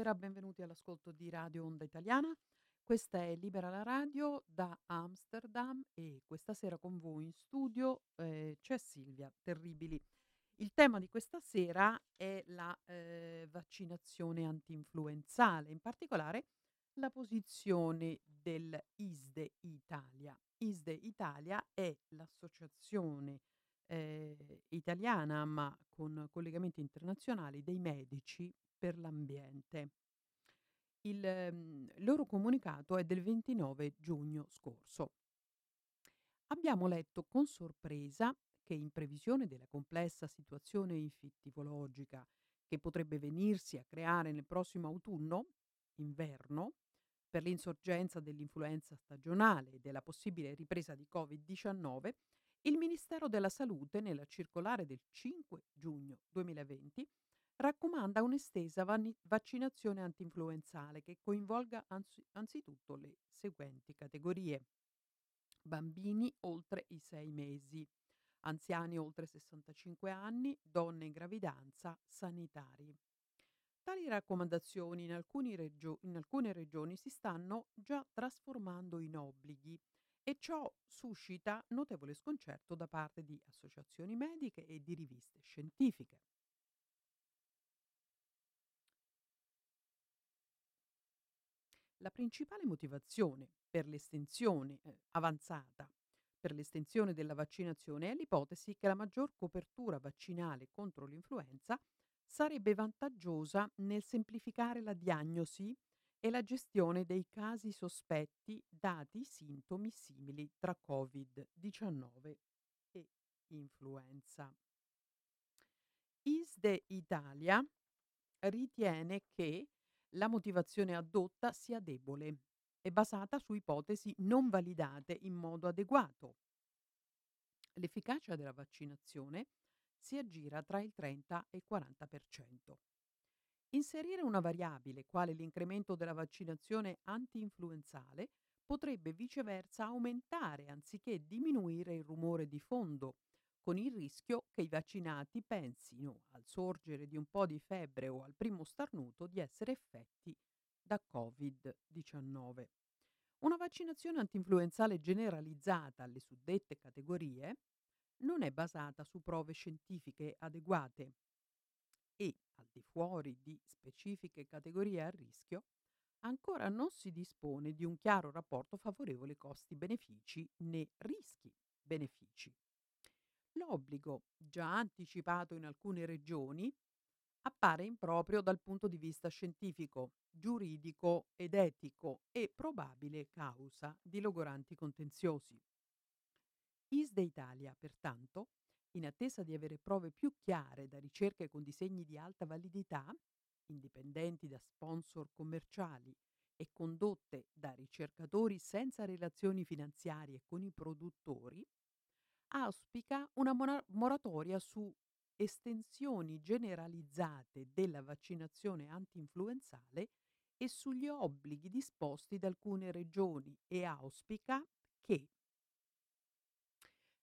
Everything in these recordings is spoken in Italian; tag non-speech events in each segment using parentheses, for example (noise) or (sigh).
Buonasera, benvenuti all'ascolto di Radio Onda Italiana. Questa è Libera la Radio da Amsterdam e questa sera con voi in studio eh, c'è Silvia Terribili. Il tema di questa sera è la eh, vaccinazione antinfluenzale, in particolare la posizione del ISDE Italia. ISDE Italia è l'associazione eh, italiana, ma con collegamenti internazionali, dei medici per l'ambiente. Il ehm, loro comunicato è del 29 giugno scorso. Abbiamo letto con sorpresa che in previsione della complessa situazione infettivologica che potrebbe venirsi a creare nel prossimo autunno, inverno, per l'insorgenza dell'influenza stagionale e della possibile ripresa di Covid-19, il Ministero della Salute, nella circolare del 5 giugno 2020, raccomanda un'estesa vanni- vaccinazione antinfluenzale che coinvolga anzi- anzitutto le seguenti categorie. Bambini oltre i 6 mesi, anziani oltre 65 anni, donne in gravidanza, sanitari. Tali raccomandazioni in, regio- in alcune regioni si stanno già trasformando in obblighi e ciò suscita notevole sconcerto da parte di associazioni mediche e di riviste scientifiche. La principale motivazione per l'estensione eh, avanzata per l'estensione della vaccinazione è l'ipotesi che la maggior copertura vaccinale contro l'influenza sarebbe vantaggiosa nel semplificare la diagnosi e la gestione dei casi sospetti dati sintomi simili tra Covid-19 e influenza. ISDE Italia ritiene che la motivazione addotta sia debole e basata su ipotesi non validate in modo adeguato. L'efficacia della vaccinazione si aggira tra il 30 e il 40%. Inserire una variabile quale l'incremento della vaccinazione anti-influenzale potrebbe viceversa aumentare anziché diminuire il rumore di fondo, con il rischio che i vaccinati pensino, al sorgere di un po' di febbre o al primo starnuto, di essere effetti da Covid-19. Una vaccinazione antinfluenzale generalizzata alle suddette categorie non è basata su prove scientifiche adeguate e, al di fuori di specifiche categorie a rischio, ancora non si dispone di un chiaro rapporto favorevole costi-benefici né rischi-benefici. L'obbligo, già anticipato in alcune regioni, appare improprio dal punto di vista scientifico, giuridico ed etico e probabile causa di logoranti contenziosi. ISDE Italia, pertanto, in attesa di avere prove più chiare da ricerche con disegni di alta validità, indipendenti da sponsor commerciali e condotte da ricercatori senza relazioni finanziarie con i produttori, auspica una moratoria su estensioni generalizzate della vaccinazione antinfluenzale e sugli obblighi disposti da alcune regioni e auspica che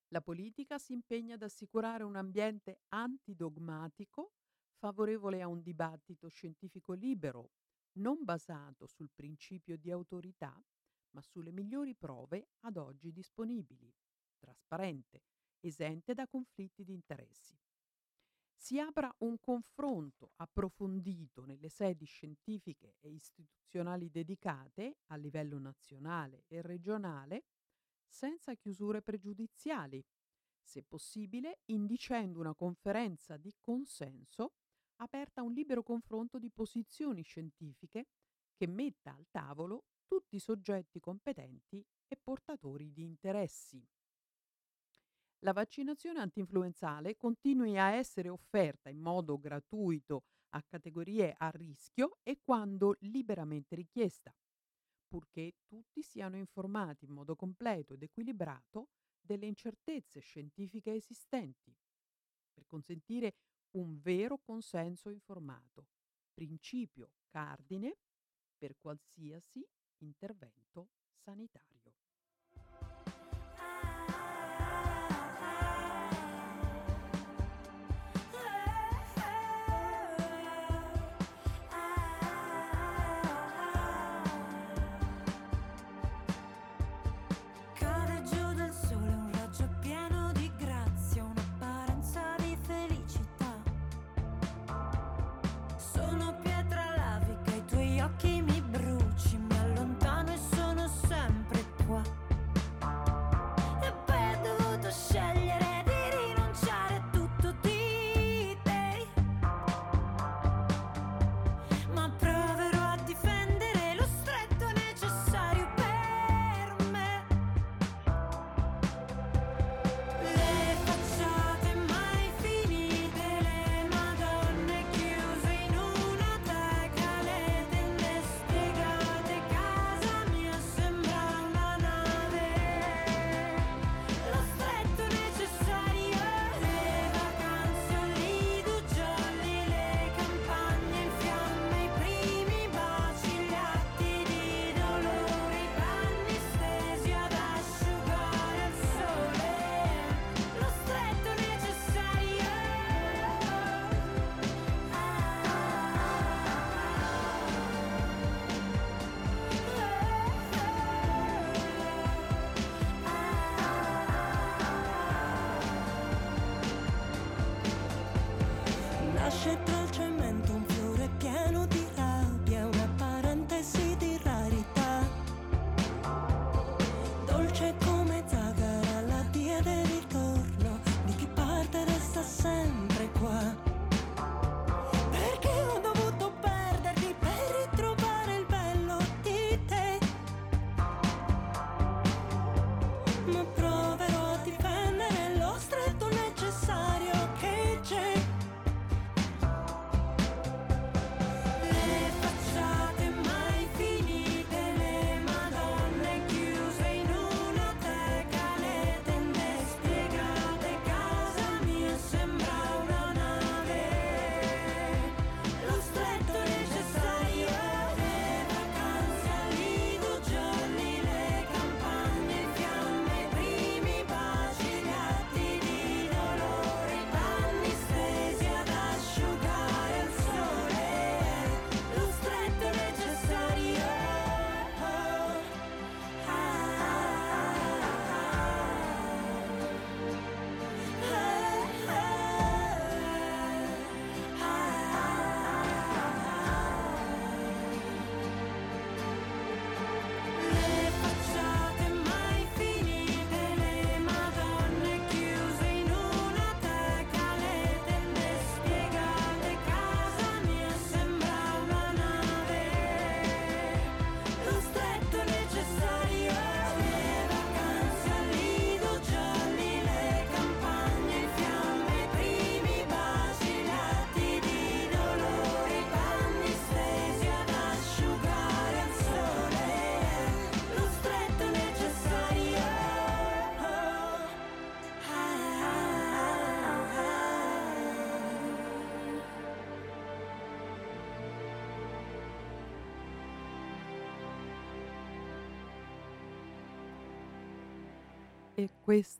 la politica si impegna ad assicurare un ambiente antidogmatico favorevole a un dibattito scientifico libero, non basato sul principio di autorità, ma sulle migliori prove ad oggi disponibili, trasparente, esente da conflitti di interessi. Si apra un confronto approfondito nelle sedi scientifiche e istituzionali dedicate a livello nazionale e regionale senza chiusure pregiudiziali, se possibile indicendo una conferenza di consenso aperta a un libero confronto di posizioni scientifiche che metta al tavolo tutti i soggetti competenti e portatori di interessi. La vaccinazione antinfluenzale continui a essere offerta in modo gratuito a categorie a rischio e quando liberamente richiesta, purché tutti siano informati in modo completo ed equilibrato delle incertezze scientifiche esistenti, per consentire un vero consenso informato, principio cardine per qualsiasi intervento sanitario.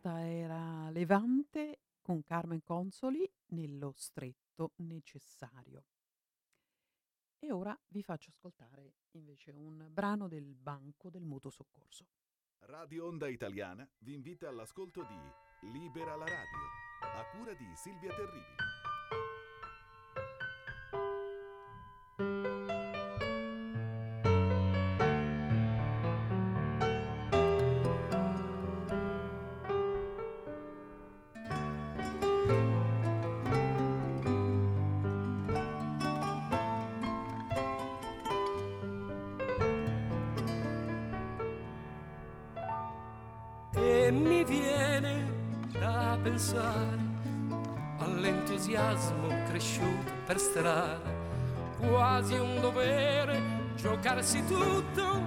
Questa era Levante con Carmen Consoli nello stretto necessario. E ora vi faccio ascoltare invece un brano del Banco del Mutuo Soccorso. Radio Onda Italiana vi invita all'ascolto di Libera la radio, a cura di Silvia Terribili. E mi viene da pensare all'entusiasmo cresciuto per strada, quasi un dovere giocarsi tutto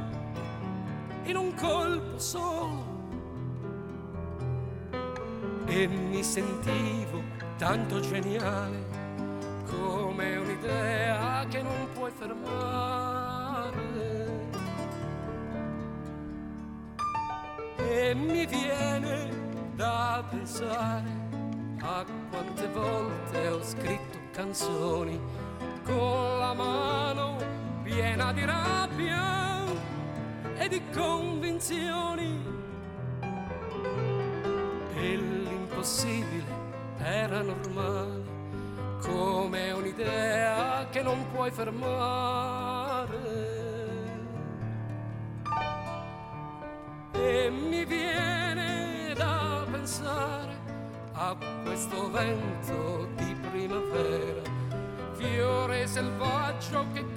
in un colpo solo. E mi sentivo tanto geniale come un'idea che non puoi fermare. Mi viene da pensare a quante volte ho scritto canzoni con la mano piena di rabbia e di convinzioni. E l'impossibile era normale, come un'idea che non puoi fermare.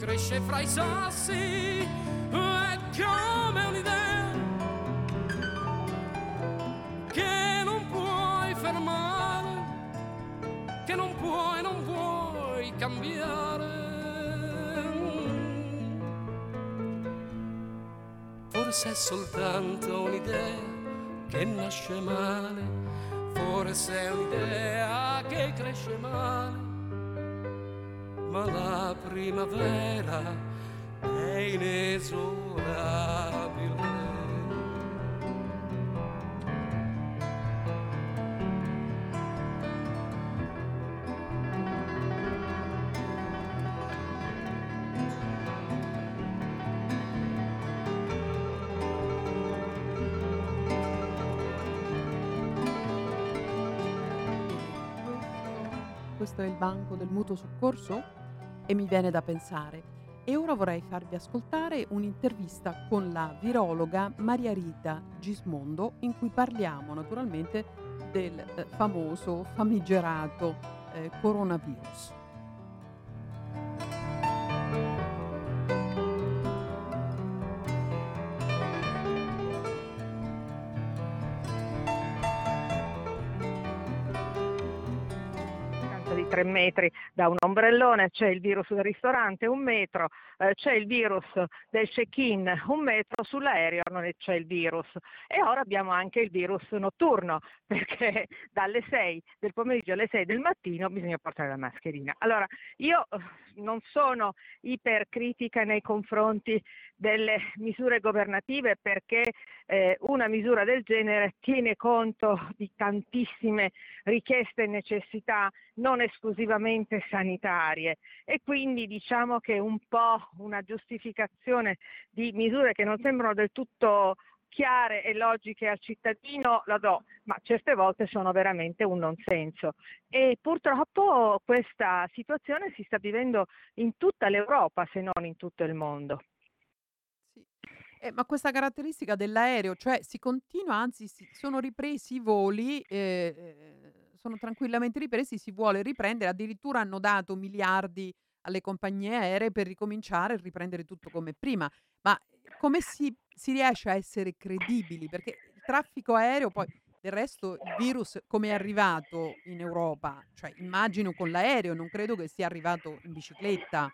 Cresce fra i sassi, è come un'idea che non puoi fermare, che non puoi, non vuoi cambiare. Forse è soltanto un'idea che nasce male, forse è un'idea che cresce male, ma la primavera è inesorabile. questo è il banco del mutuo soccorso? E mi viene da pensare. E ora vorrei farvi ascoltare un'intervista con la virologa Maria Rita Gismondo in cui parliamo naturalmente del eh, famoso, famigerato eh, coronavirus. Metri da un ombrellone, c'è il virus del ristorante un metro, eh, c'è il virus del check-in un metro, sull'aereo non c'è il virus. E ora abbiamo anche il virus notturno, (laughs) perché dalle 6 del pomeriggio alle 6 del mattino bisogna portare la mascherina. Allora, io eh, non sono ipercritica nei confronti delle misure governative perché eh, una misura del genere tiene conto di tantissime richieste e necessità non esclusivamente sanitarie e quindi diciamo che un po' una giustificazione di misure che non sembrano del tutto chiare e logiche al cittadino la do, ma certe volte sono veramente un non senso. E purtroppo questa situazione si sta vivendo in tutta l'Europa, se non in tutto il mondo. Eh, ma questa caratteristica dell'aereo, cioè si continua, anzi si sono ripresi i voli, eh, eh, sono tranquillamente ripresi, si vuole riprendere, addirittura hanno dato miliardi alle compagnie aeree per ricominciare e riprendere tutto come prima. Ma come si, si riesce a essere credibili? Perché il traffico aereo poi... Del resto il virus come è arrivato in Europa? Cioè immagino con l'aereo, non credo che sia arrivato in bicicletta.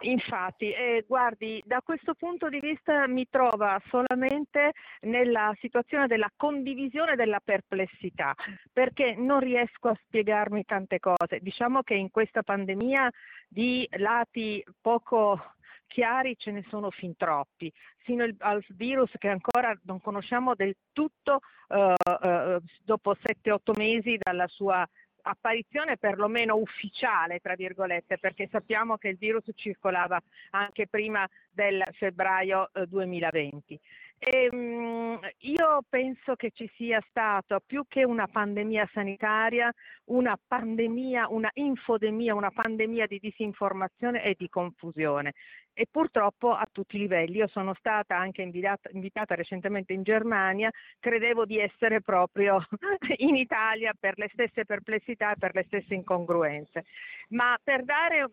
Infatti, eh, guardi, da questo punto di vista mi trova solamente nella situazione della condivisione della perplessità, perché non riesco a spiegarmi tante cose. Diciamo che in questa pandemia di lati poco chiari ce ne sono fin troppi, sino al virus che ancora non conosciamo del tutto eh, eh, dopo 7-8 mesi dalla sua apparizione perlomeno ufficiale, tra virgolette, perché sappiamo che il virus circolava anche prima del febbraio eh, 2020. E, mm, io penso che ci sia stato più che una pandemia sanitaria, una pandemia, una infodemia, una pandemia di disinformazione e di confusione. E purtroppo a tutti i livelli. Io sono stata anche invitata, invitata recentemente in Germania, credevo di essere proprio (laughs) in Italia per le stesse perplessità e per le stesse incongruenze. Ma per dare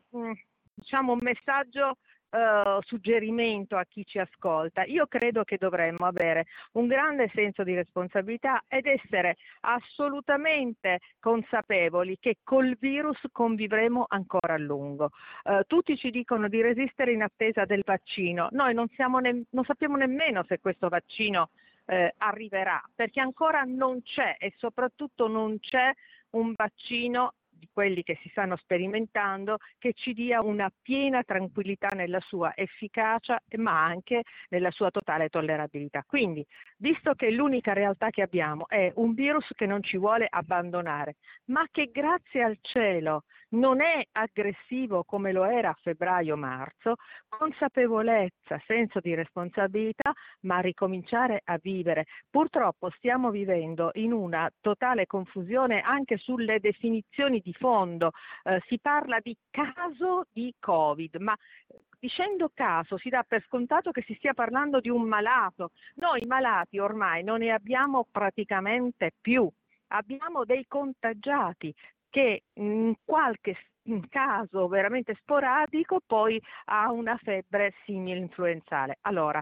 diciamo, un messaggio eh, suggerimento a chi ci ascolta. Io credo che dovremmo avere un grande senso di responsabilità ed essere assolutamente consapevoli che col virus convivremo ancora a lungo. Eh, tutti ci dicono di resistere in attesa del vaccino. Noi non, ne- non sappiamo nemmeno se questo vaccino eh, arriverà, perché ancora non c'è e soprattutto non c'è un vaccino di quelli che si stanno sperimentando che ci dia una piena tranquillità nella sua efficacia ma anche nella sua totale tollerabilità. Quindi, visto che l'unica realtà che abbiamo è un virus che non ci vuole abbandonare, ma che grazie al cielo non è aggressivo come lo era a febbraio-marzo, consapevolezza, senso di responsabilità, ma ricominciare a vivere. Purtroppo stiamo vivendo in una totale confusione anche sulle definizioni di fondo. Eh, si parla di caso di Covid, ma dicendo caso si dà per scontato che si stia parlando di un malato. Noi malati ormai non ne abbiamo praticamente più. Abbiamo dei contagiati che in qualche caso veramente sporadico poi ha una febbre simile influenzale. Allora,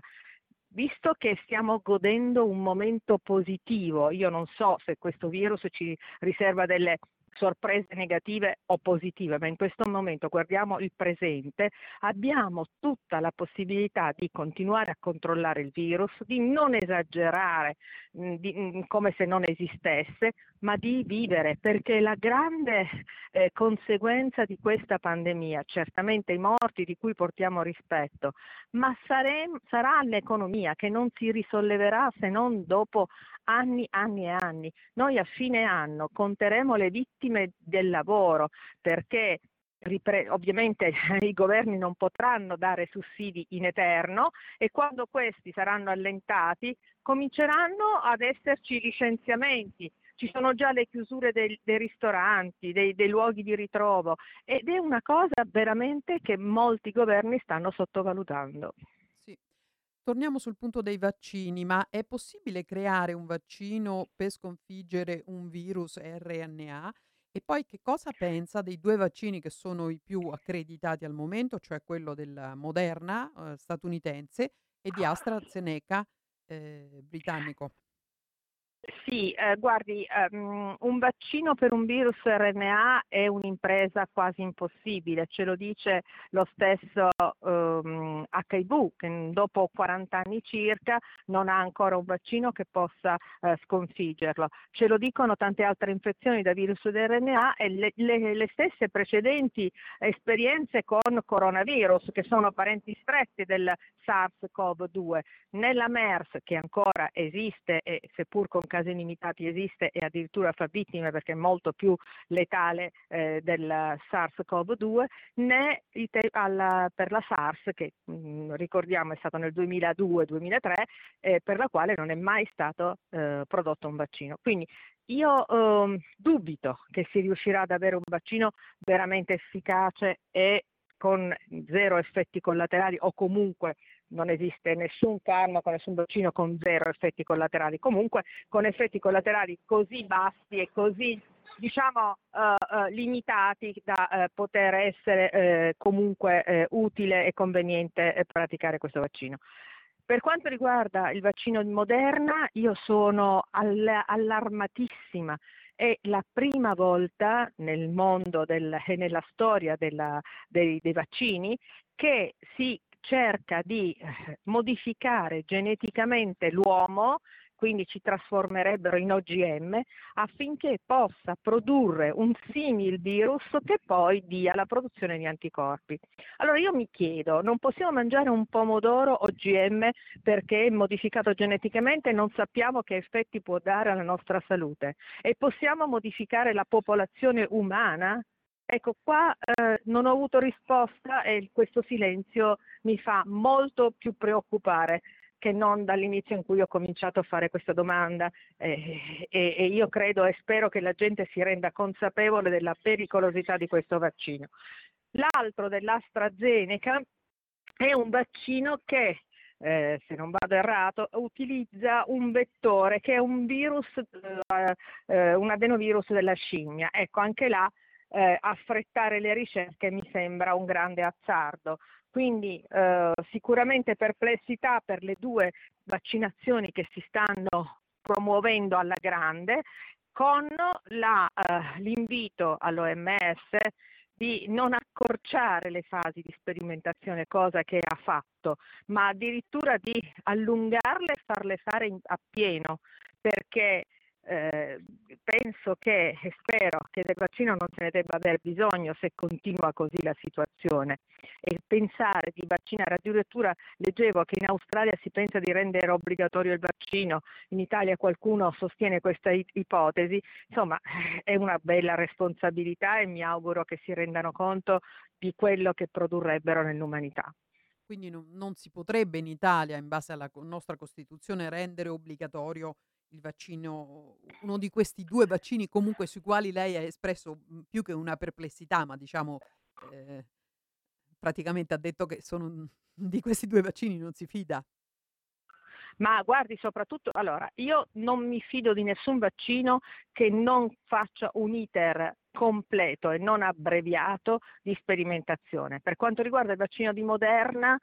visto che stiamo godendo un momento positivo, io non so se questo virus ci riserva delle sorprese negative o positive, ma in questo momento guardiamo il presente, abbiamo tutta la possibilità di continuare a controllare il virus, di non esagerare mh, di- mh, come se non esistesse, ma di vivere, perché la grande eh, conseguenza di questa pandemia, certamente i morti di cui portiamo rispetto, ma sarem- sarà l'economia che non si risolleverà se non dopo anni, anni e anni. Noi a fine anno conteremo le vittime del lavoro perché ripre- ovviamente (laughs) i governi non potranno dare sussidi in eterno e quando questi saranno allentati cominceranno ad esserci licenziamenti. ci sono già le chiusure dei, dei ristoranti, dei, dei luoghi di ritrovo ed è una cosa veramente che molti governi stanno sottovalutando. Sì. Torniamo sul punto dei vaccini, ma è possibile creare un vaccino per sconfiggere un virus RNA? E poi che cosa pensa dei due vaccini che sono i più accreditati al momento, cioè quello della Moderna eh, statunitense e di AstraZeneca eh, britannico? Sì, eh, guardi, ehm, un vaccino per un virus RNA è un'impresa quasi impossibile, ce lo dice lo stesso ehm, HIV, che dopo 40 anni circa non ha ancora un vaccino che possa eh, sconfiggerlo. Ce lo dicono tante altre infezioni da virus RNA e le, le- le stesse precedenti esperienze con coronavirus, che sono parenti stretti del SARS-CoV-2. Nella MERS, che ancora esiste e seppur con casi limitati esiste e addirittura fa vittime perché è molto più letale eh, del SARS-CoV-2, né alla- per la SARS, che mh, ricordiamo è stato nel 2002-2003, eh, per la quale non è mai stato eh, prodotto un vaccino. Quindi io ehm, dubito che si riuscirà ad avere un vaccino veramente efficace e con zero effetti collaterali o comunque non esiste nessun farmaco, nessun vaccino con zero effetti collaterali, comunque con effetti collaterali così bassi e così diciamo eh, eh, limitati da eh, poter essere eh, comunque eh, utile e conveniente eh, praticare questo vaccino. Per quanto riguarda il vaccino Moderna, io sono all- allarmatissima. È la prima volta nel mondo del- e nella storia della- dei, dei vaccini che si cerca di eh, modificare geneticamente l'uomo, quindi ci trasformerebbero in OGM, affinché possa produrre un simil virus che poi dia la produzione di anticorpi. Allora io mi chiedo, non possiamo mangiare un pomodoro OGM perché è modificato geneticamente e non sappiamo che effetti può dare alla nostra salute? E possiamo modificare la popolazione umana? Ecco, qua eh, non ho avuto risposta e questo silenzio mi fa molto più preoccupare che non dall'inizio in cui ho cominciato a fare questa domanda eh, e, e io credo e spero che la gente si renda consapevole della pericolosità di questo vaccino. L'altro dell'AstraZeneca è un vaccino che eh, se non vado errato, utilizza un vettore che è un virus, eh, eh, un adenovirus della scimmia. Ecco, anche là eh, affrettare le ricerche mi sembra un grande azzardo. Quindi eh, sicuramente perplessità per le due vaccinazioni che si stanno promuovendo alla grande, con la, eh, l'invito all'OMS di non accorciare le fasi di sperimentazione, cosa che ha fatto, ma addirittura di allungarle e farle fare in- appieno, perché eh, penso che e spero che del vaccino non se ne debba aver bisogno se continua così la situazione. E pensare di vaccinare addirittura leggevo che in Australia si pensa di rendere obbligatorio il vaccino in Italia qualcuno sostiene questa ipotesi. Insomma è una bella responsabilità e mi auguro che si rendano conto di quello che produrrebbero nell'umanità. Quindi non, non si potrebbe in Italia, in base alla nostra Costituzione, rendere obbligatorio il vaccino, uno di questi due vaccini comunque sui quali lei ha espresso mm, più che una perplessità, ma diciamo eh, praticamente ha detto che sono (laughs) di questi due vaccini non si fida. Ma guardi, soprattutto, allora, io non mi fido di nessun vaccino che non faccia un iter completo e non abbreviato di sperimentazione. Per quanto riguarda il vaccino di Moderna,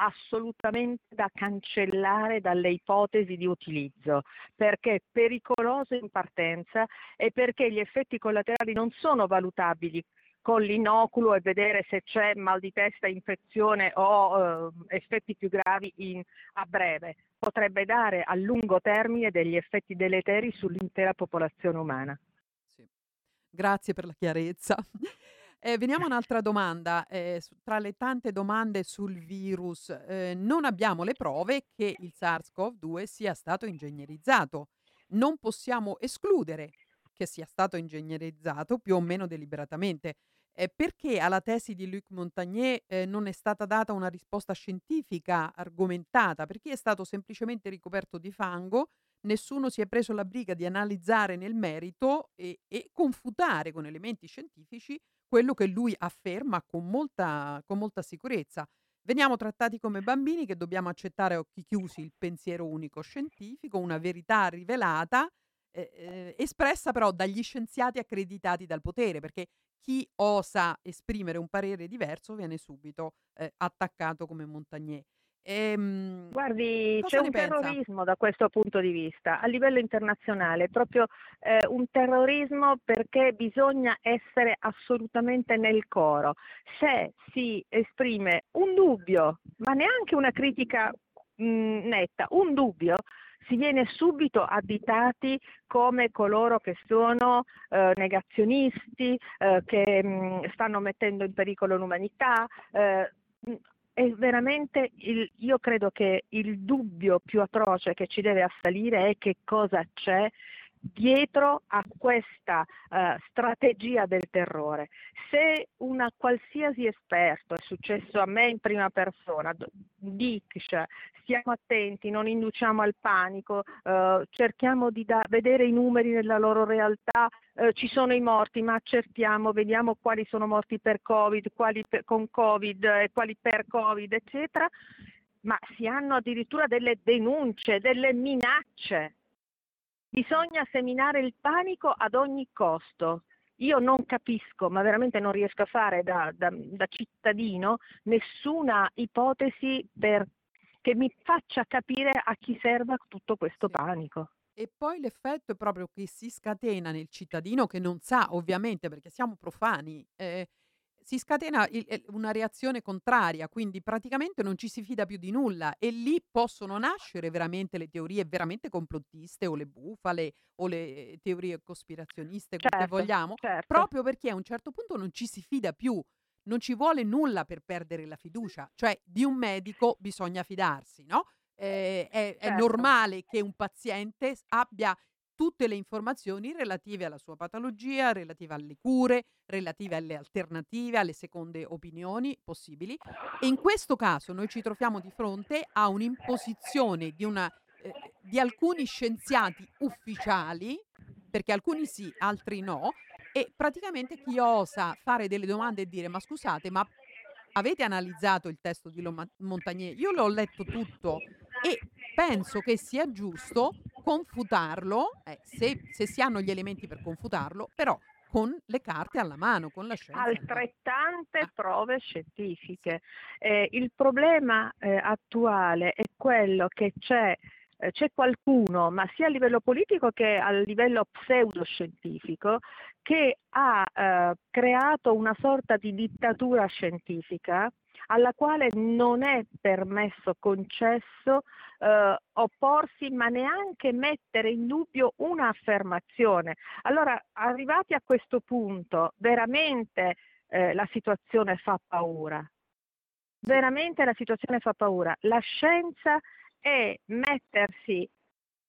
assolutamente da cancellare dalle ipotesi di utilizzo, perché è pericoloso in partenza e perché gli effetti collaterali non sono valutabili con l'inoculo e vedere se c'è mal di testa, infezione o eh, effetti più gravi in- a breve. Potrebbe dare a lungo termine degli effetti deleteri sull'intera popolazione umana. Sì. Grazie per la chiarezza. Eh, veniamo a un'altra domanda. eh, su- tra le tante domande sul virus, eh, non abbiamo le prove che il SARS-CoV-2 sia stato ingegnerizzato. Non possiamo escludere che sia stato ingegnerizzato più o meno deliberatamente. Eh, perché alla tesi di Luc Montagnier eh, non è stata data una risposta scientifica argomentata? Perché è stato semplicemente ricoperto di fango nessuno si è preso la briga di analizzare nel merito e, e confutare con elementi scientifici quello che lui afferma con molta, con molta sicurezza. Veniamo trattati come bambini che dobbiamo accettare a occhi chiusi il pensiero unico scientifico, una verità rivelata, eh, eh, espressa però dagli scienziati accreditati dal potere, perché chi osa esprimere un parere diverso viene subito eh, attaccato come Montagnier. Ehm, Guardi, c'è un pensa? terrorismo da questo punto di vista a livello internazionale, proprio eh, un terrorismo perché bisogna essere assolutamente nel coro. Se si esprime un dubbio, ma neanche una critica mh, netta, un dubbio, si viene subito additati come coloro che sono eh, negazionisti, eh, che mh, stanno mettendo in pericolo l'umanità. eh, è veramente il- io credo che il dubbio più atroce che ci deve assalire è che cosa c'è dietro a questa eh, strategia del terrore. Se una qualsiasi esperto, è successo a me in prima persona, dice stiamo attenti, non induciamo al panico, eh, cerchiamo di da- vedere i numeri nella loro realtà, eh, ci sono i morti, ma accertiamo, vediamo quali sono morti per Covid, quali per- con Covid e quali per Covid, eccetera, ma si hanno addirittura delle denunce, delle minacce. Bisogna seminare il panico ad ogni costo. Io non capisco, ma veramente non riesco a fare da, da- da cittadino nessuna ipotesi per- che mi faccia capire a chi serva tutto questo Sì. panico. E poi l'effetto è proprio che si scatena nel cittadino che non sa, ovviamente, perché siamo profani, eh, si scatena il- eh, una reazione contraria, quindi praticamente non ci si fida più di nulla e lì possono nascere veramente le teorie veramente complottiste o le bufale o le teorie cospirazioniste, quel che Certo, vogliamo, certo. proprio perché a un certo punto non ci si fida più. Non ci vuole nulla per perdere la fiducia, cioè di un medico bisogna fidarsi, no? Eh, è, è Certo. normale che un paziente s- abbia tutte le informazioni relative alla sua patologia, relative alle cure, relative alle alternative, alle seconde opinioni possibili. E in questo caso noi ci troviamo di fronte a un'imposizione di, una, eh, di alcuni scienziati ufficiali, perché alcuni sì, altri no, e praticamente chi osa fare delle domande e dire ma scusate, ma avete analizzato il testo di Montagnier? Io l'ho letto tutto e penso che sia giusto confutarlo, eh, se, se si hanno gli elementi per confutarlo, però con le carte alla mano, con la scienza. altrettante Ah. prove scientifiche. Eh, il problema eh, attuale è quello che c'è, eh, c'è qualcuno, ma sia a livello politico che a livello pseudoscientifico, che ha eh, creato una sorta di dittatura scientifica alla quale non è permesso, concesso eh, opporsi, ma neanche mettere in dubbio un'affermazione. Allora, arrivati a questo punto, veramente eh, la situazione fa paura. Veramente la situazione fa paura. La scienza è mettersi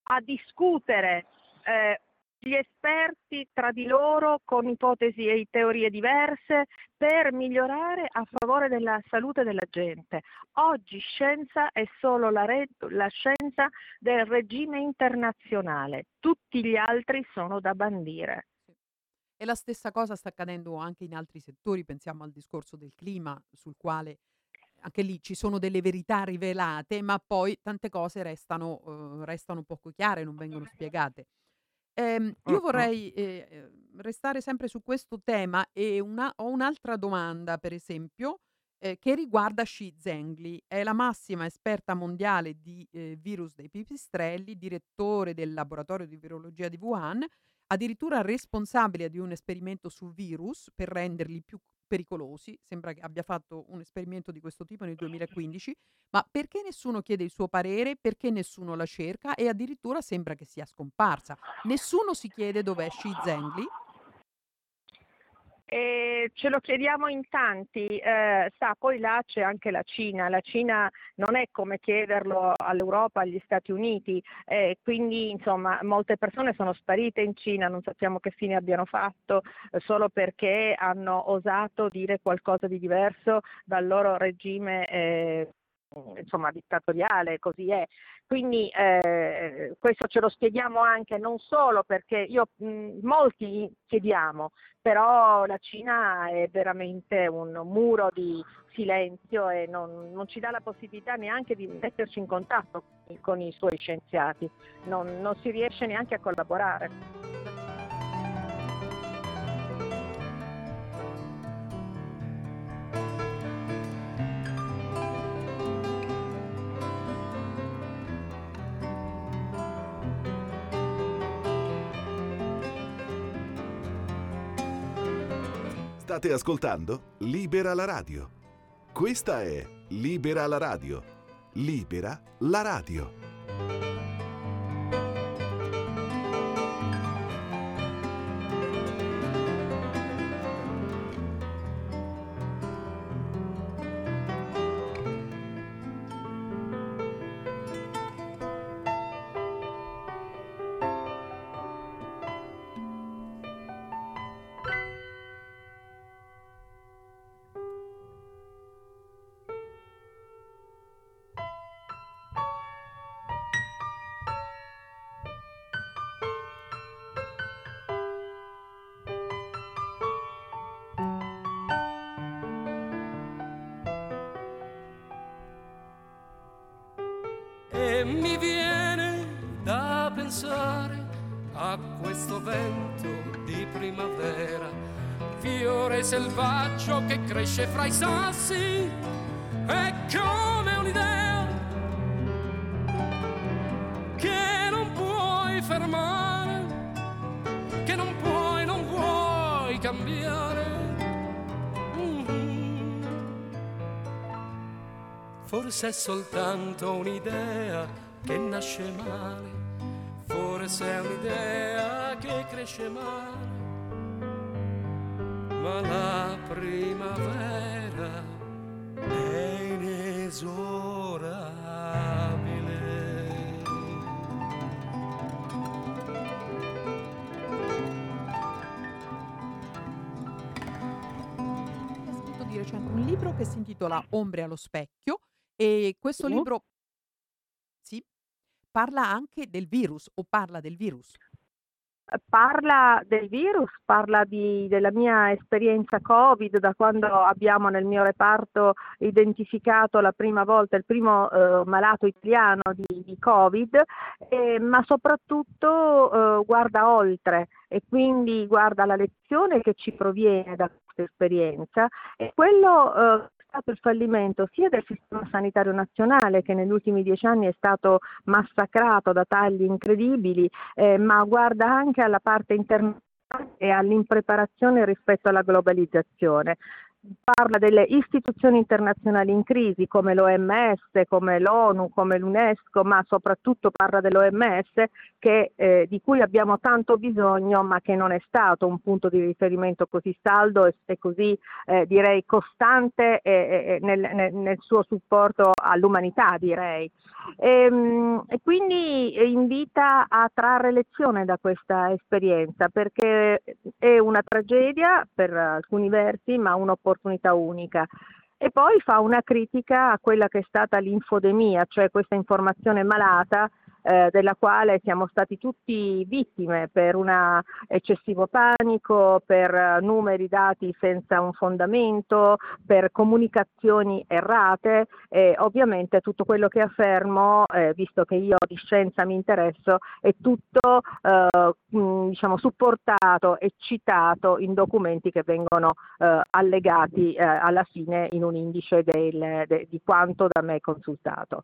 a discutere eh, gli esperti tra di loro con ipotesi e teorie diverse per migliorare a favore della salute della gente. Oggi scienza è solo la, re- la scienza del regime internazionale, tutti gli altri sono da bandire. E la stessa cosa sta accadendo anche in altri settori, pensiamo al discorso del clima, sul quale anche lì ci sono delle verità rivelate, ma poi tante cose restano, eh, restano poco chiare, non vengono spiegate. Ehm, io vorrei eh, restare sempre su questo tema e una- ho un'altra domanda, per esempio, eh, che riguarda Xi Zhengli. È la massima esperta mondiale di eh, virus dei pipistrelli, direttore del laboratorio di virologia di Wuhan, addirittura responsabile di un esperimento su virus per renderli più pericolosi. Sembra che abbia fatto un esperimento di questo tipo nel 2015, ma perché nessuno chiede il suo parere, perché nessuno la cerca e addirittura sembra che sia scomparsa. Nessuno si chiede dov'è Xi Zhengli. E ce lo chiediamo in tanti, eh, sa, poi là c'è anche la Cina, la Cina non è come chiederlo all'Europa, agli Stati Uniti, eh, quindi insomma molte persone sono sparite in Cina, non sappiamo che fine abbiano fatto eh, solo perché hanno osato dire qualcosa di diverso dal loro regime eh, insomma dittatoriale, così è. Quindi eh, questo ce lo spieghiamo anche non solo perché io mh, molti chiediamo, però la Cina è veramente un muro di silenzio e non, non ci dà la possibilità neanche di metterci in contatto con i suoi scienziati, non, non si riesce neanche a collaborare. State ascoltando Libera la radio. Questa è Libera la radio. Libera la radio. Forse è soltanto un'idea che nasce male, forse è un'idea che cresce male, ma la primavera è inesorabile. Ha scritto di recente un libro che si intitola Ombre allo specchio e questo Sì. libro sì, parla anche del virus o parla del virus. Parla del virus, parla di- della mia esperienza Covid, da quando abbiamo nel mio reparto identificato la prima volta il primo eh, malato italiano di, di Covid, eh, ma soprattutto eh, guarda oltre e quindi guarda la lezione che ci proviene da questa esperienza e quello eh, stato il fallimento sia del sistema sanitario nazionale che negli ultimi dieci anni è stato massacrato da tagli incredibili, eh, ma guarda anche alla parte internazionale e all'impreparazione rispetto alla globalizzazione. Parla delle istituzioni internazionali in crisi come l'OMS, come l'ONU, come l'UNESCO, ma soprattutto parla dell'OMS che, eh, di cui abbiamo tanto bisogno, ma che non è stato un punto di riferimento così saldo e, e così eh, direi costante eh, eh, nel, nel- nel suo supporto all'umanità, direi. Ehm, E, quindi invita a trarre lezione da questa esperienza perché è una tragedia per alcuni versi, ma un'opportunità unica. E poi fa una critica a quella che è stata l'infodemia, cioè questa informazione malata eh, della quale siamo stati tutti vittime per un eccessivo panico, per eh, numeri dati senza un fondamento, per comunicazioni errate e ovviamente tutto quello che affermo, eh, visto che io di scienza mi interesso, è tutto eh, diciamo, supportato e citato in documenti che vengono eh, allegati eh, alla fine in un indice del- de- di quanto da me consultato.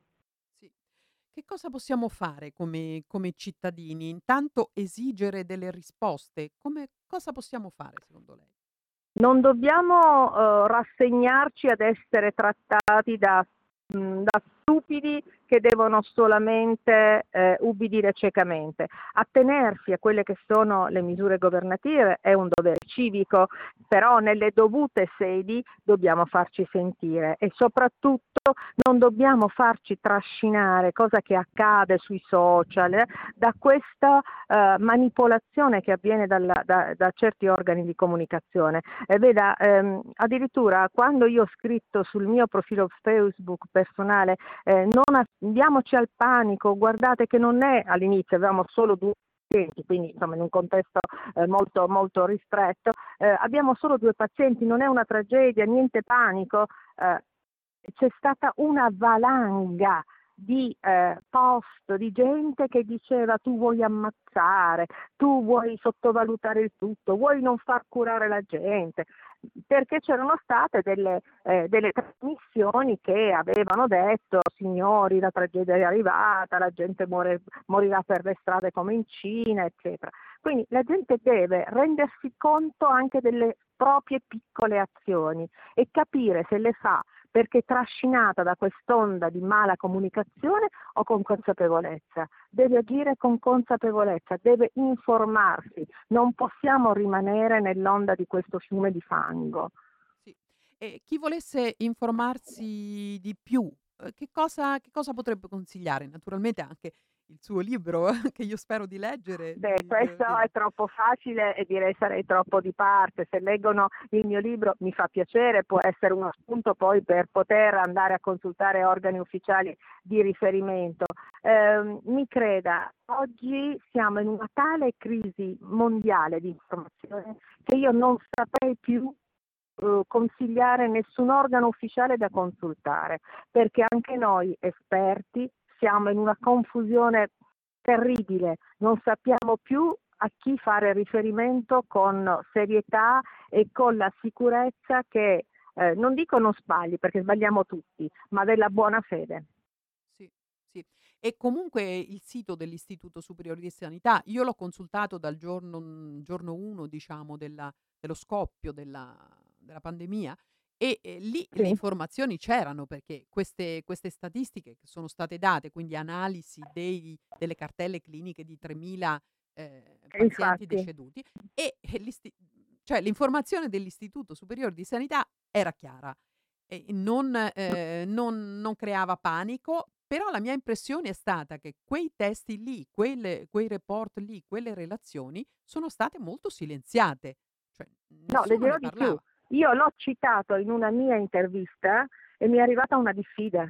Che cosa possiamo fare come, come cittadini? Intanto esigere delle risposte. Come, cosa possiamo fare secondo lei? Non dobbiamo eh, rassegnarci ad essere trattati da, mh, da stupidi che devono solamente eh, ubbidire ciecamente. Attenersi a quelle che sono le misure governative è un dovere civico, però nelle dovute sedi dobbiamo farci sentire e soprattutto non dobbiamo farci trascinare, cosa che accade sui social, eh, da questa eh, manipolazione che avviene dalla- da, da certi organi di comunicazione. Veda, ehm, addirittura quando io ho scritto sul mio profilo Facebook personale eh, non andiamoci al panico, guardate che non è all'inizio, avevamo solo due pazienti, quindi insomma in un contesto eh, molto, molto ristretto, eh, abbiamo solo due pazienti, non è una tragedia, niente panico, eh, c'è stata una valanga di eh, post di gente che diceva tu vuoi ammazzare, tu vuoi sottovalutare il tutto, vuoi non far curare la gente, perché c'erano state delle, eh, delle trasmissioni che avevano detto signori la tragedia è arrivata, la gente muore- morirà per le strade come in Cina, eccetera. Quindi la gente deve rendersi conto anche delle proprie piccole azioni e capire se le fa perché trascinata da quest'onda di mala comunicazione o con consapevolezza. Deve agire con consapevolezza, deve informarsi, non possiamo rimanere nell'onda di questo fiume di fango. Sì. E chi volesse informarsi di più, eh, che cosa, che cosa potrebbe consigliare? Naturalmente anche il suo libro, (laughs) che io spero di leggere. Beh, questo è troppo facile e direi sarei troppo di parte. Se leggono il mio libro mi fa piacere, può essere uno spunto poi per poter andare a consultare organi ufficiali di riferimento. Ehm, mi creda, oggi siamo in una tale crisi mondiale di informazione che io non saprei più eh, consigliare nessun organo ufficiale da consultare, perché anche noi esperti siamo in una confusione terribile, non sappiamo più a chi fare riferimento con serietà e con la sicurezza che eh, non dico non sbagli perché sbagliamo tutti, ma della buona fede. Sì, sì. E comunque il sito dell'Istituto Superiore di Sanità, io l'ho consultato dal giorno, giorno 1, diciamo, della- dello scoppio della, della pandemia e eh, lì le Sì. informazioni c'erano perché queste, queste statistiche che sono state date, quindi analisi dei- delle cartelle cliniche di 3.000 eh, pazienti Infatti. deceduti e l'isti- cioè, l'informazione dell'Istituto Superiore di Sanità era chiara e non, eh, non- non creava panico, però la mia impressione è stata che quei testi lì, quelle- quei report lì, quelle relazioni sono state molto silenziate. Cioè, No, le nessuno dirò ne di più. parlava. Io l'ho citato in una mia intervista e mi è arrivata una diffida.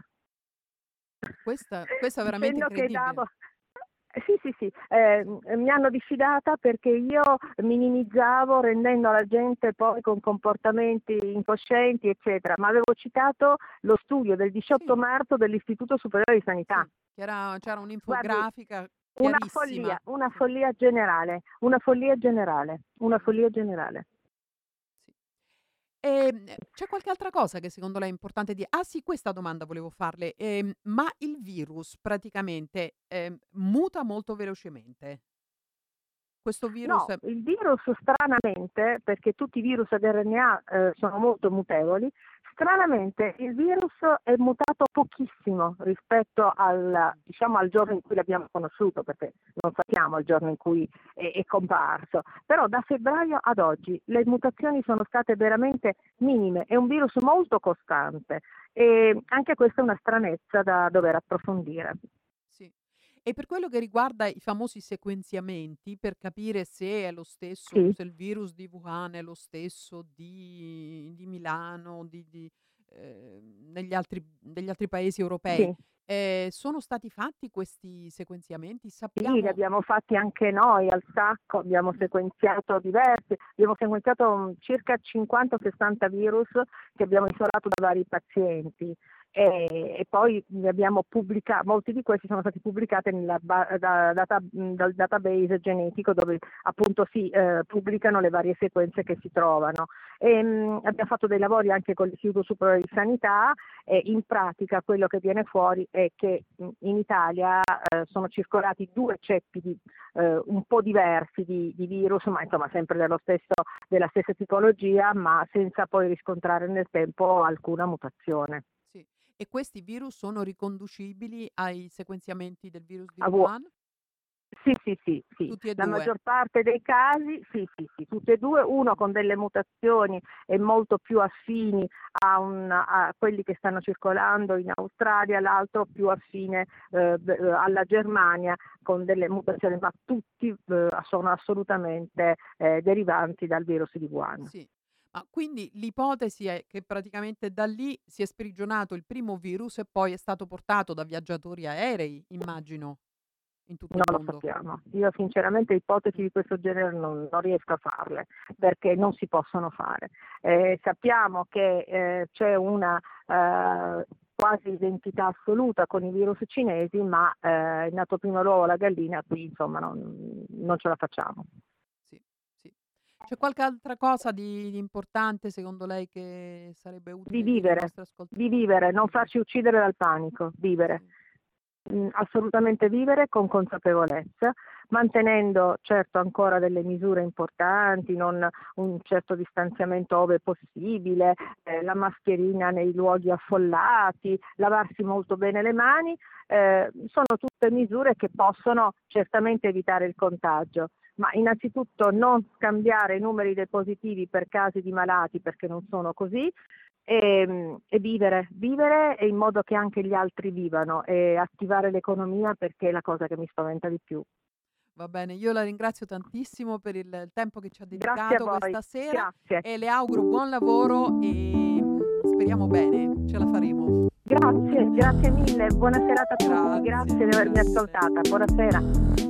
Questa, questa è veramente che incredibile. davo... Eh, Sì, sì, sì, eh, mi hanno diffidata perché io minimizzavo rendendo la gente poi con comportamenti incoscienti, eccetera, ma avevo citato lo studio del 18 Sì. marzo dell'Istituto Superiore di Sanità. Sì, era- c'era Guardi, un'infografica una chiarissima. follia, una follia generale, una follia generale, una follia generale. Ehm, c'è qualche altra cosa che secondo lei è importante dire? Ah sì, questa domanda volevo farle. Ehm, ma il virus praticamente ehm, muta molto velocemente? Questo virus... No, il virus stranamente, perché tutti i virus ad RNA eh, sono molto mutevoli, stranamente il virus è mutato pochissimo rispetto al, diciamo, al giorno in cui l'abbiamo conosciuto, perché non sappiamo il giorno in cui è, è comparso. Però da febbraio ad oggi le mutazioni sono state veramente minime, è un virus molto costante e anche questa è una stranezza da dover approfondire. E per quello che riguarda i famosi sequenziamenti, per capire se è lo stesso, Sì. se il virus di Wuhan è lo stesso di, di Milano, di, di, eh, negli altri, degli altri paesi europei, Sì. eh, sono stati fatti questi sequenziamenti? Sì, li Sappiamo... abbiamo fatti anche noi al sacco, abbiamo sequenziato diversi, abbiamo sequenziato mm, circa 50-60 virus che abbiamo isolato da vari pazienti e, e poi abbiamo pubblicato, molti di questi sono stati pubblicati ba- da- data- dal database genetico dove appunto si eh, pubblicano le varie sequenze che si trovano. E, mh, abbiamo fatto dei lavori anche con l'Istituto Superiore di Sanità e in pratica quello che viene fuori è che in Italia eh, sono circolati due ceppi di, eh, un po' diversi di, di virus, ma insomma sempre stesso, della stessa tipologia, ma senza poi riscontrare nel tempo alcuna mutazione. E questi virus sono riconducibili ai sequenziamenti del virus di Wuhan? Sì, sì, sì, sì. Tutti e La due? maggior parte dei casi, sì, sì, sì, tutti e due, uno con delle mutazioni e molto più affini a, un- a quelli che stanno circolando in Australia, l'altro più affine eh, eh, alla Germania con delle mutazioni, ma tutti eh, sono assolutamente eh, derivanti dal virus di Wuhan. Sì. Ma quindi l'ipotesi è che praticamente da lì si è sprigionato il primo virus e poi è stato portato da viaggiatori aerei, immagino, in tutto Non il lo mondo. sappiamo. Io sinceramente ipotesi di questo genere non, non riesco a farle perché non si possono fare. Eh, sappiamo che eh, c'è una eh, quasi identità assoluta con i virus cinesi, ma eh, è nato prima l'uovo la gallina, qui insomma non, non ce la facciamo. C'è qualche altra cosa di, di importante secondo lei che sarebbe utile Di vivere, nostri ascoltatori? di vivere, non farci uccidere dal panico, vivere. Sì. Mm, assolutamente vivere con consapevolezza, mantenendo certo ancora delle misure importanti, non un certo distanziamento ove possibile, eh, la mascherina nei luoghi affollati, lavarsi molto bene le mani, eh, sono tutte misure che possono certamente evitare il contagio. Ma innanzitutto non scambiare i numeri dei positivi per casi di malati perché non sono così, e, e vivere, vivere in modo che anche gli altri vivano e attivare l'economia perché è la cosa che mi spaventa di più. Va bene, io la ringrazio tantissimo per il tempo che ci ha dedicato questa sera grazie. e le auguro buon lavoro e mm, speriamo bene, ce la faremo. Grazie, grazie mille, buona serata a tutti, Grazie grazie di avermi ascoltata, buonasera.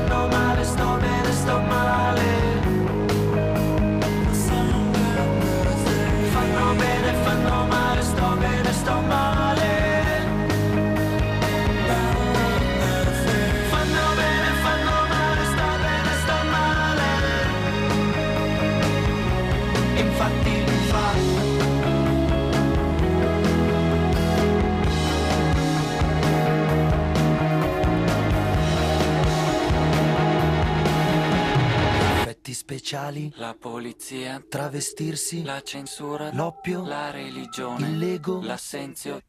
Bene, fanno speciali, La polizia, travestirsi, la censura, l'oppio, la religione, il lego, l'assenzio.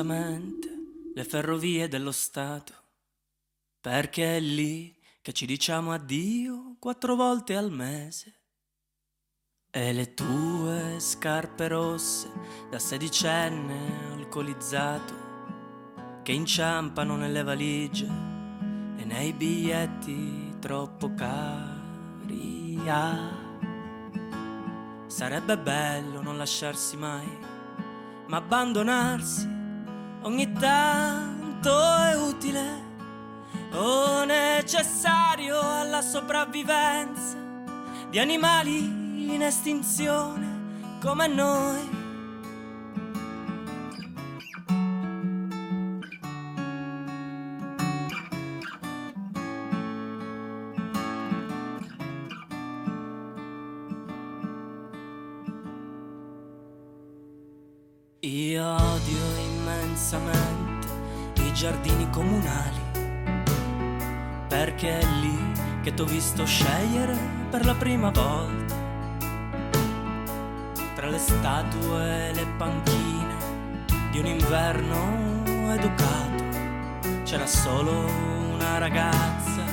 Immensamente le ferrovie dello Stato, perché è lì che ci diciamo addio quattro volte al mese. E le tue scarpe rosse da sedicenne alcolizzato che inciampano nelle valigie e nei biglietti troppo cari. Ah, sarebbe bello non lasciarsi mai, ma abbandonarsi ogni tanto è utile o necessario alla sopravvivenza di animali in estinzione come noi. Comunali, perché è lì che t'ho visto scegliere per la prima volta. Tra le statue e le panchine di un inverno educato, c'era solo una ragazza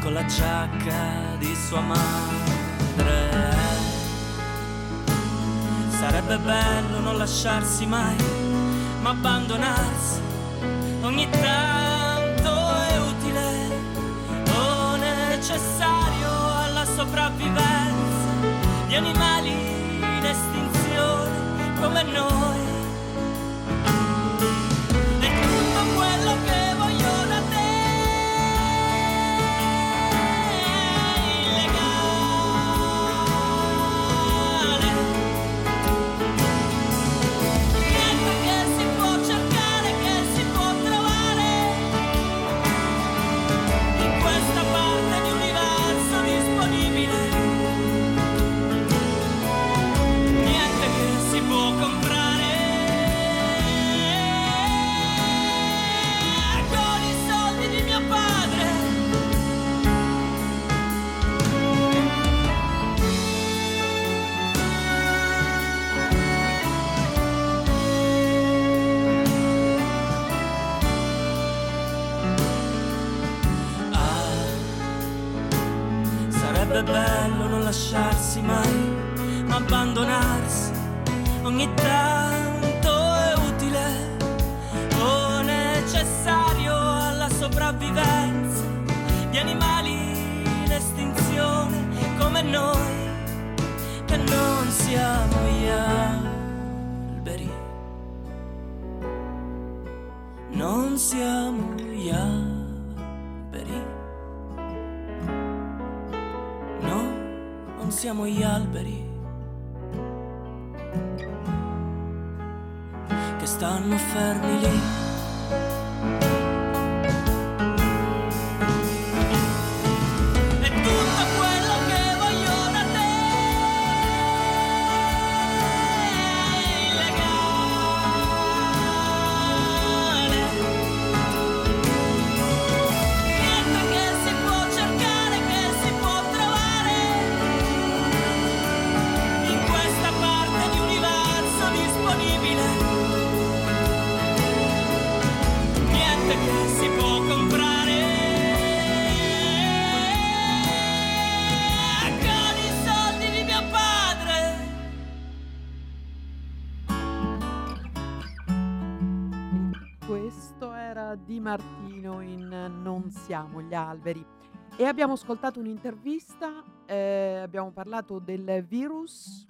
con la giacca di sua madre. Sarebbe bello non lasciarsi mai, ma abbandonarsi ogni tanto è utile o necessario alla sopravvivenza di animali in estinzione come noi. Di mio padre. Questo era Di Martino in Non siamo gli alberi. E abbiamo ascoltato un'intervista, eh, abbiamo parlato del virus,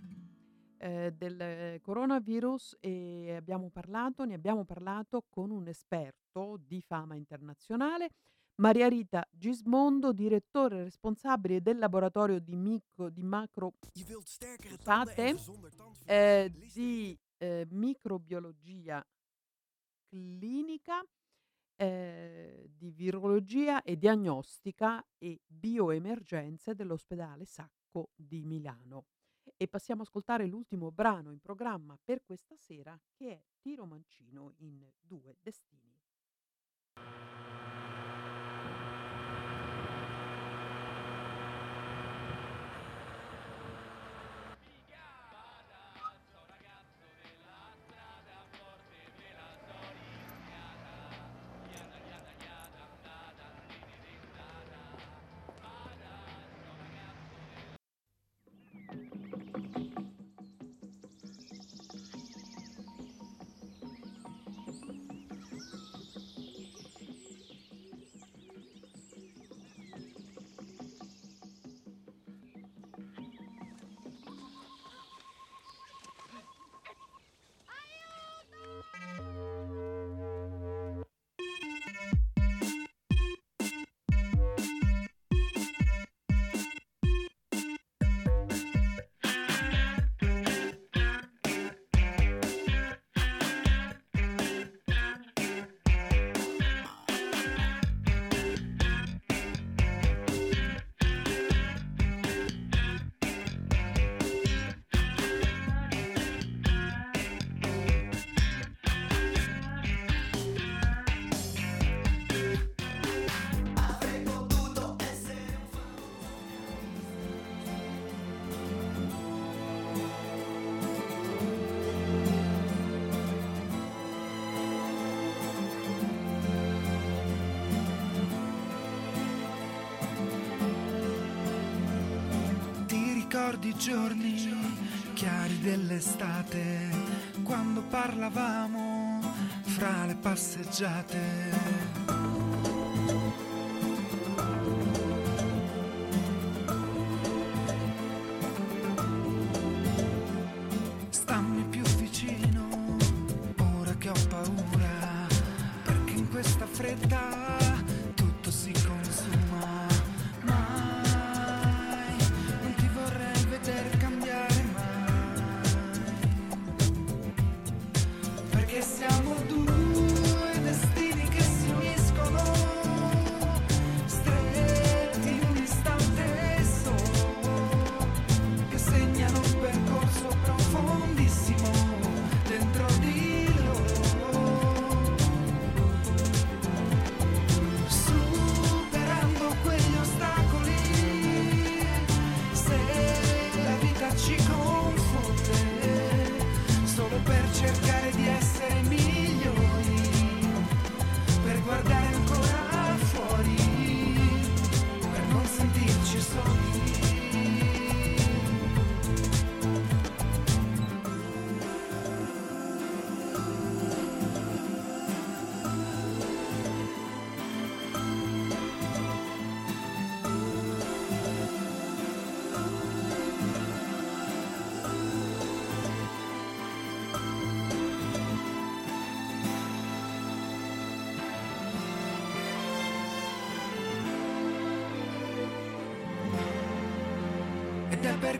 eh, del coronavirus e abbiamo parlato, ne abbiamo parlato con un esperto di fama internazionale, Maria Rita Gismondo, direttore responsabile del laboratorio di, micro, di macro scusate, eh, di eh, microbiologia clinica, eh, di virologia e diagnostica e bioemergenze dell'ospedale Sacco di Milano. E passiamo ad ascoltare l'ultimo brano in programma per questa sera che è Tiro Mancino in Due Destini. Ricordi giorni chiari dell'estate, quando parlavamo fra le passeggiate.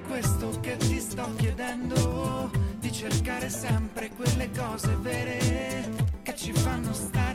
Questo che ti sto chiedendo di cercare sempre quelle cose vere che ci fanno stare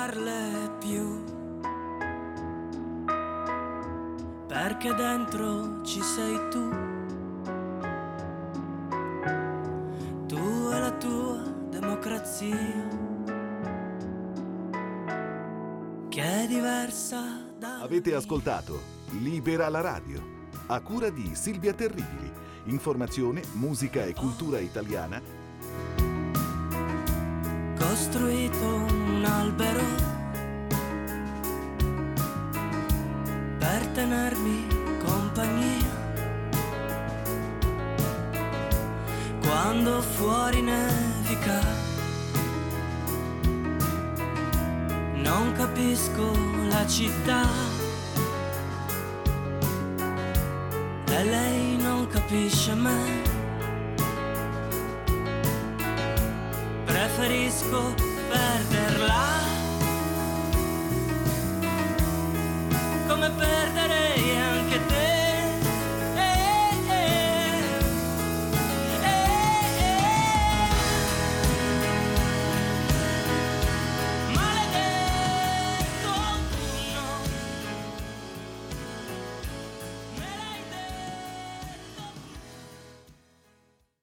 ritrovarle più. Perché dentro ci sei tu. Tu e la tua democrazia che è diversa da Avete ascoltato Libera la radio, a cura di Silvia Terribili. Informazione, musica e cultura italiana albero per tenermi compagnia. Quando fuori nevica non capisco la città. E lei non capisce me. Preferisco perderla come perdere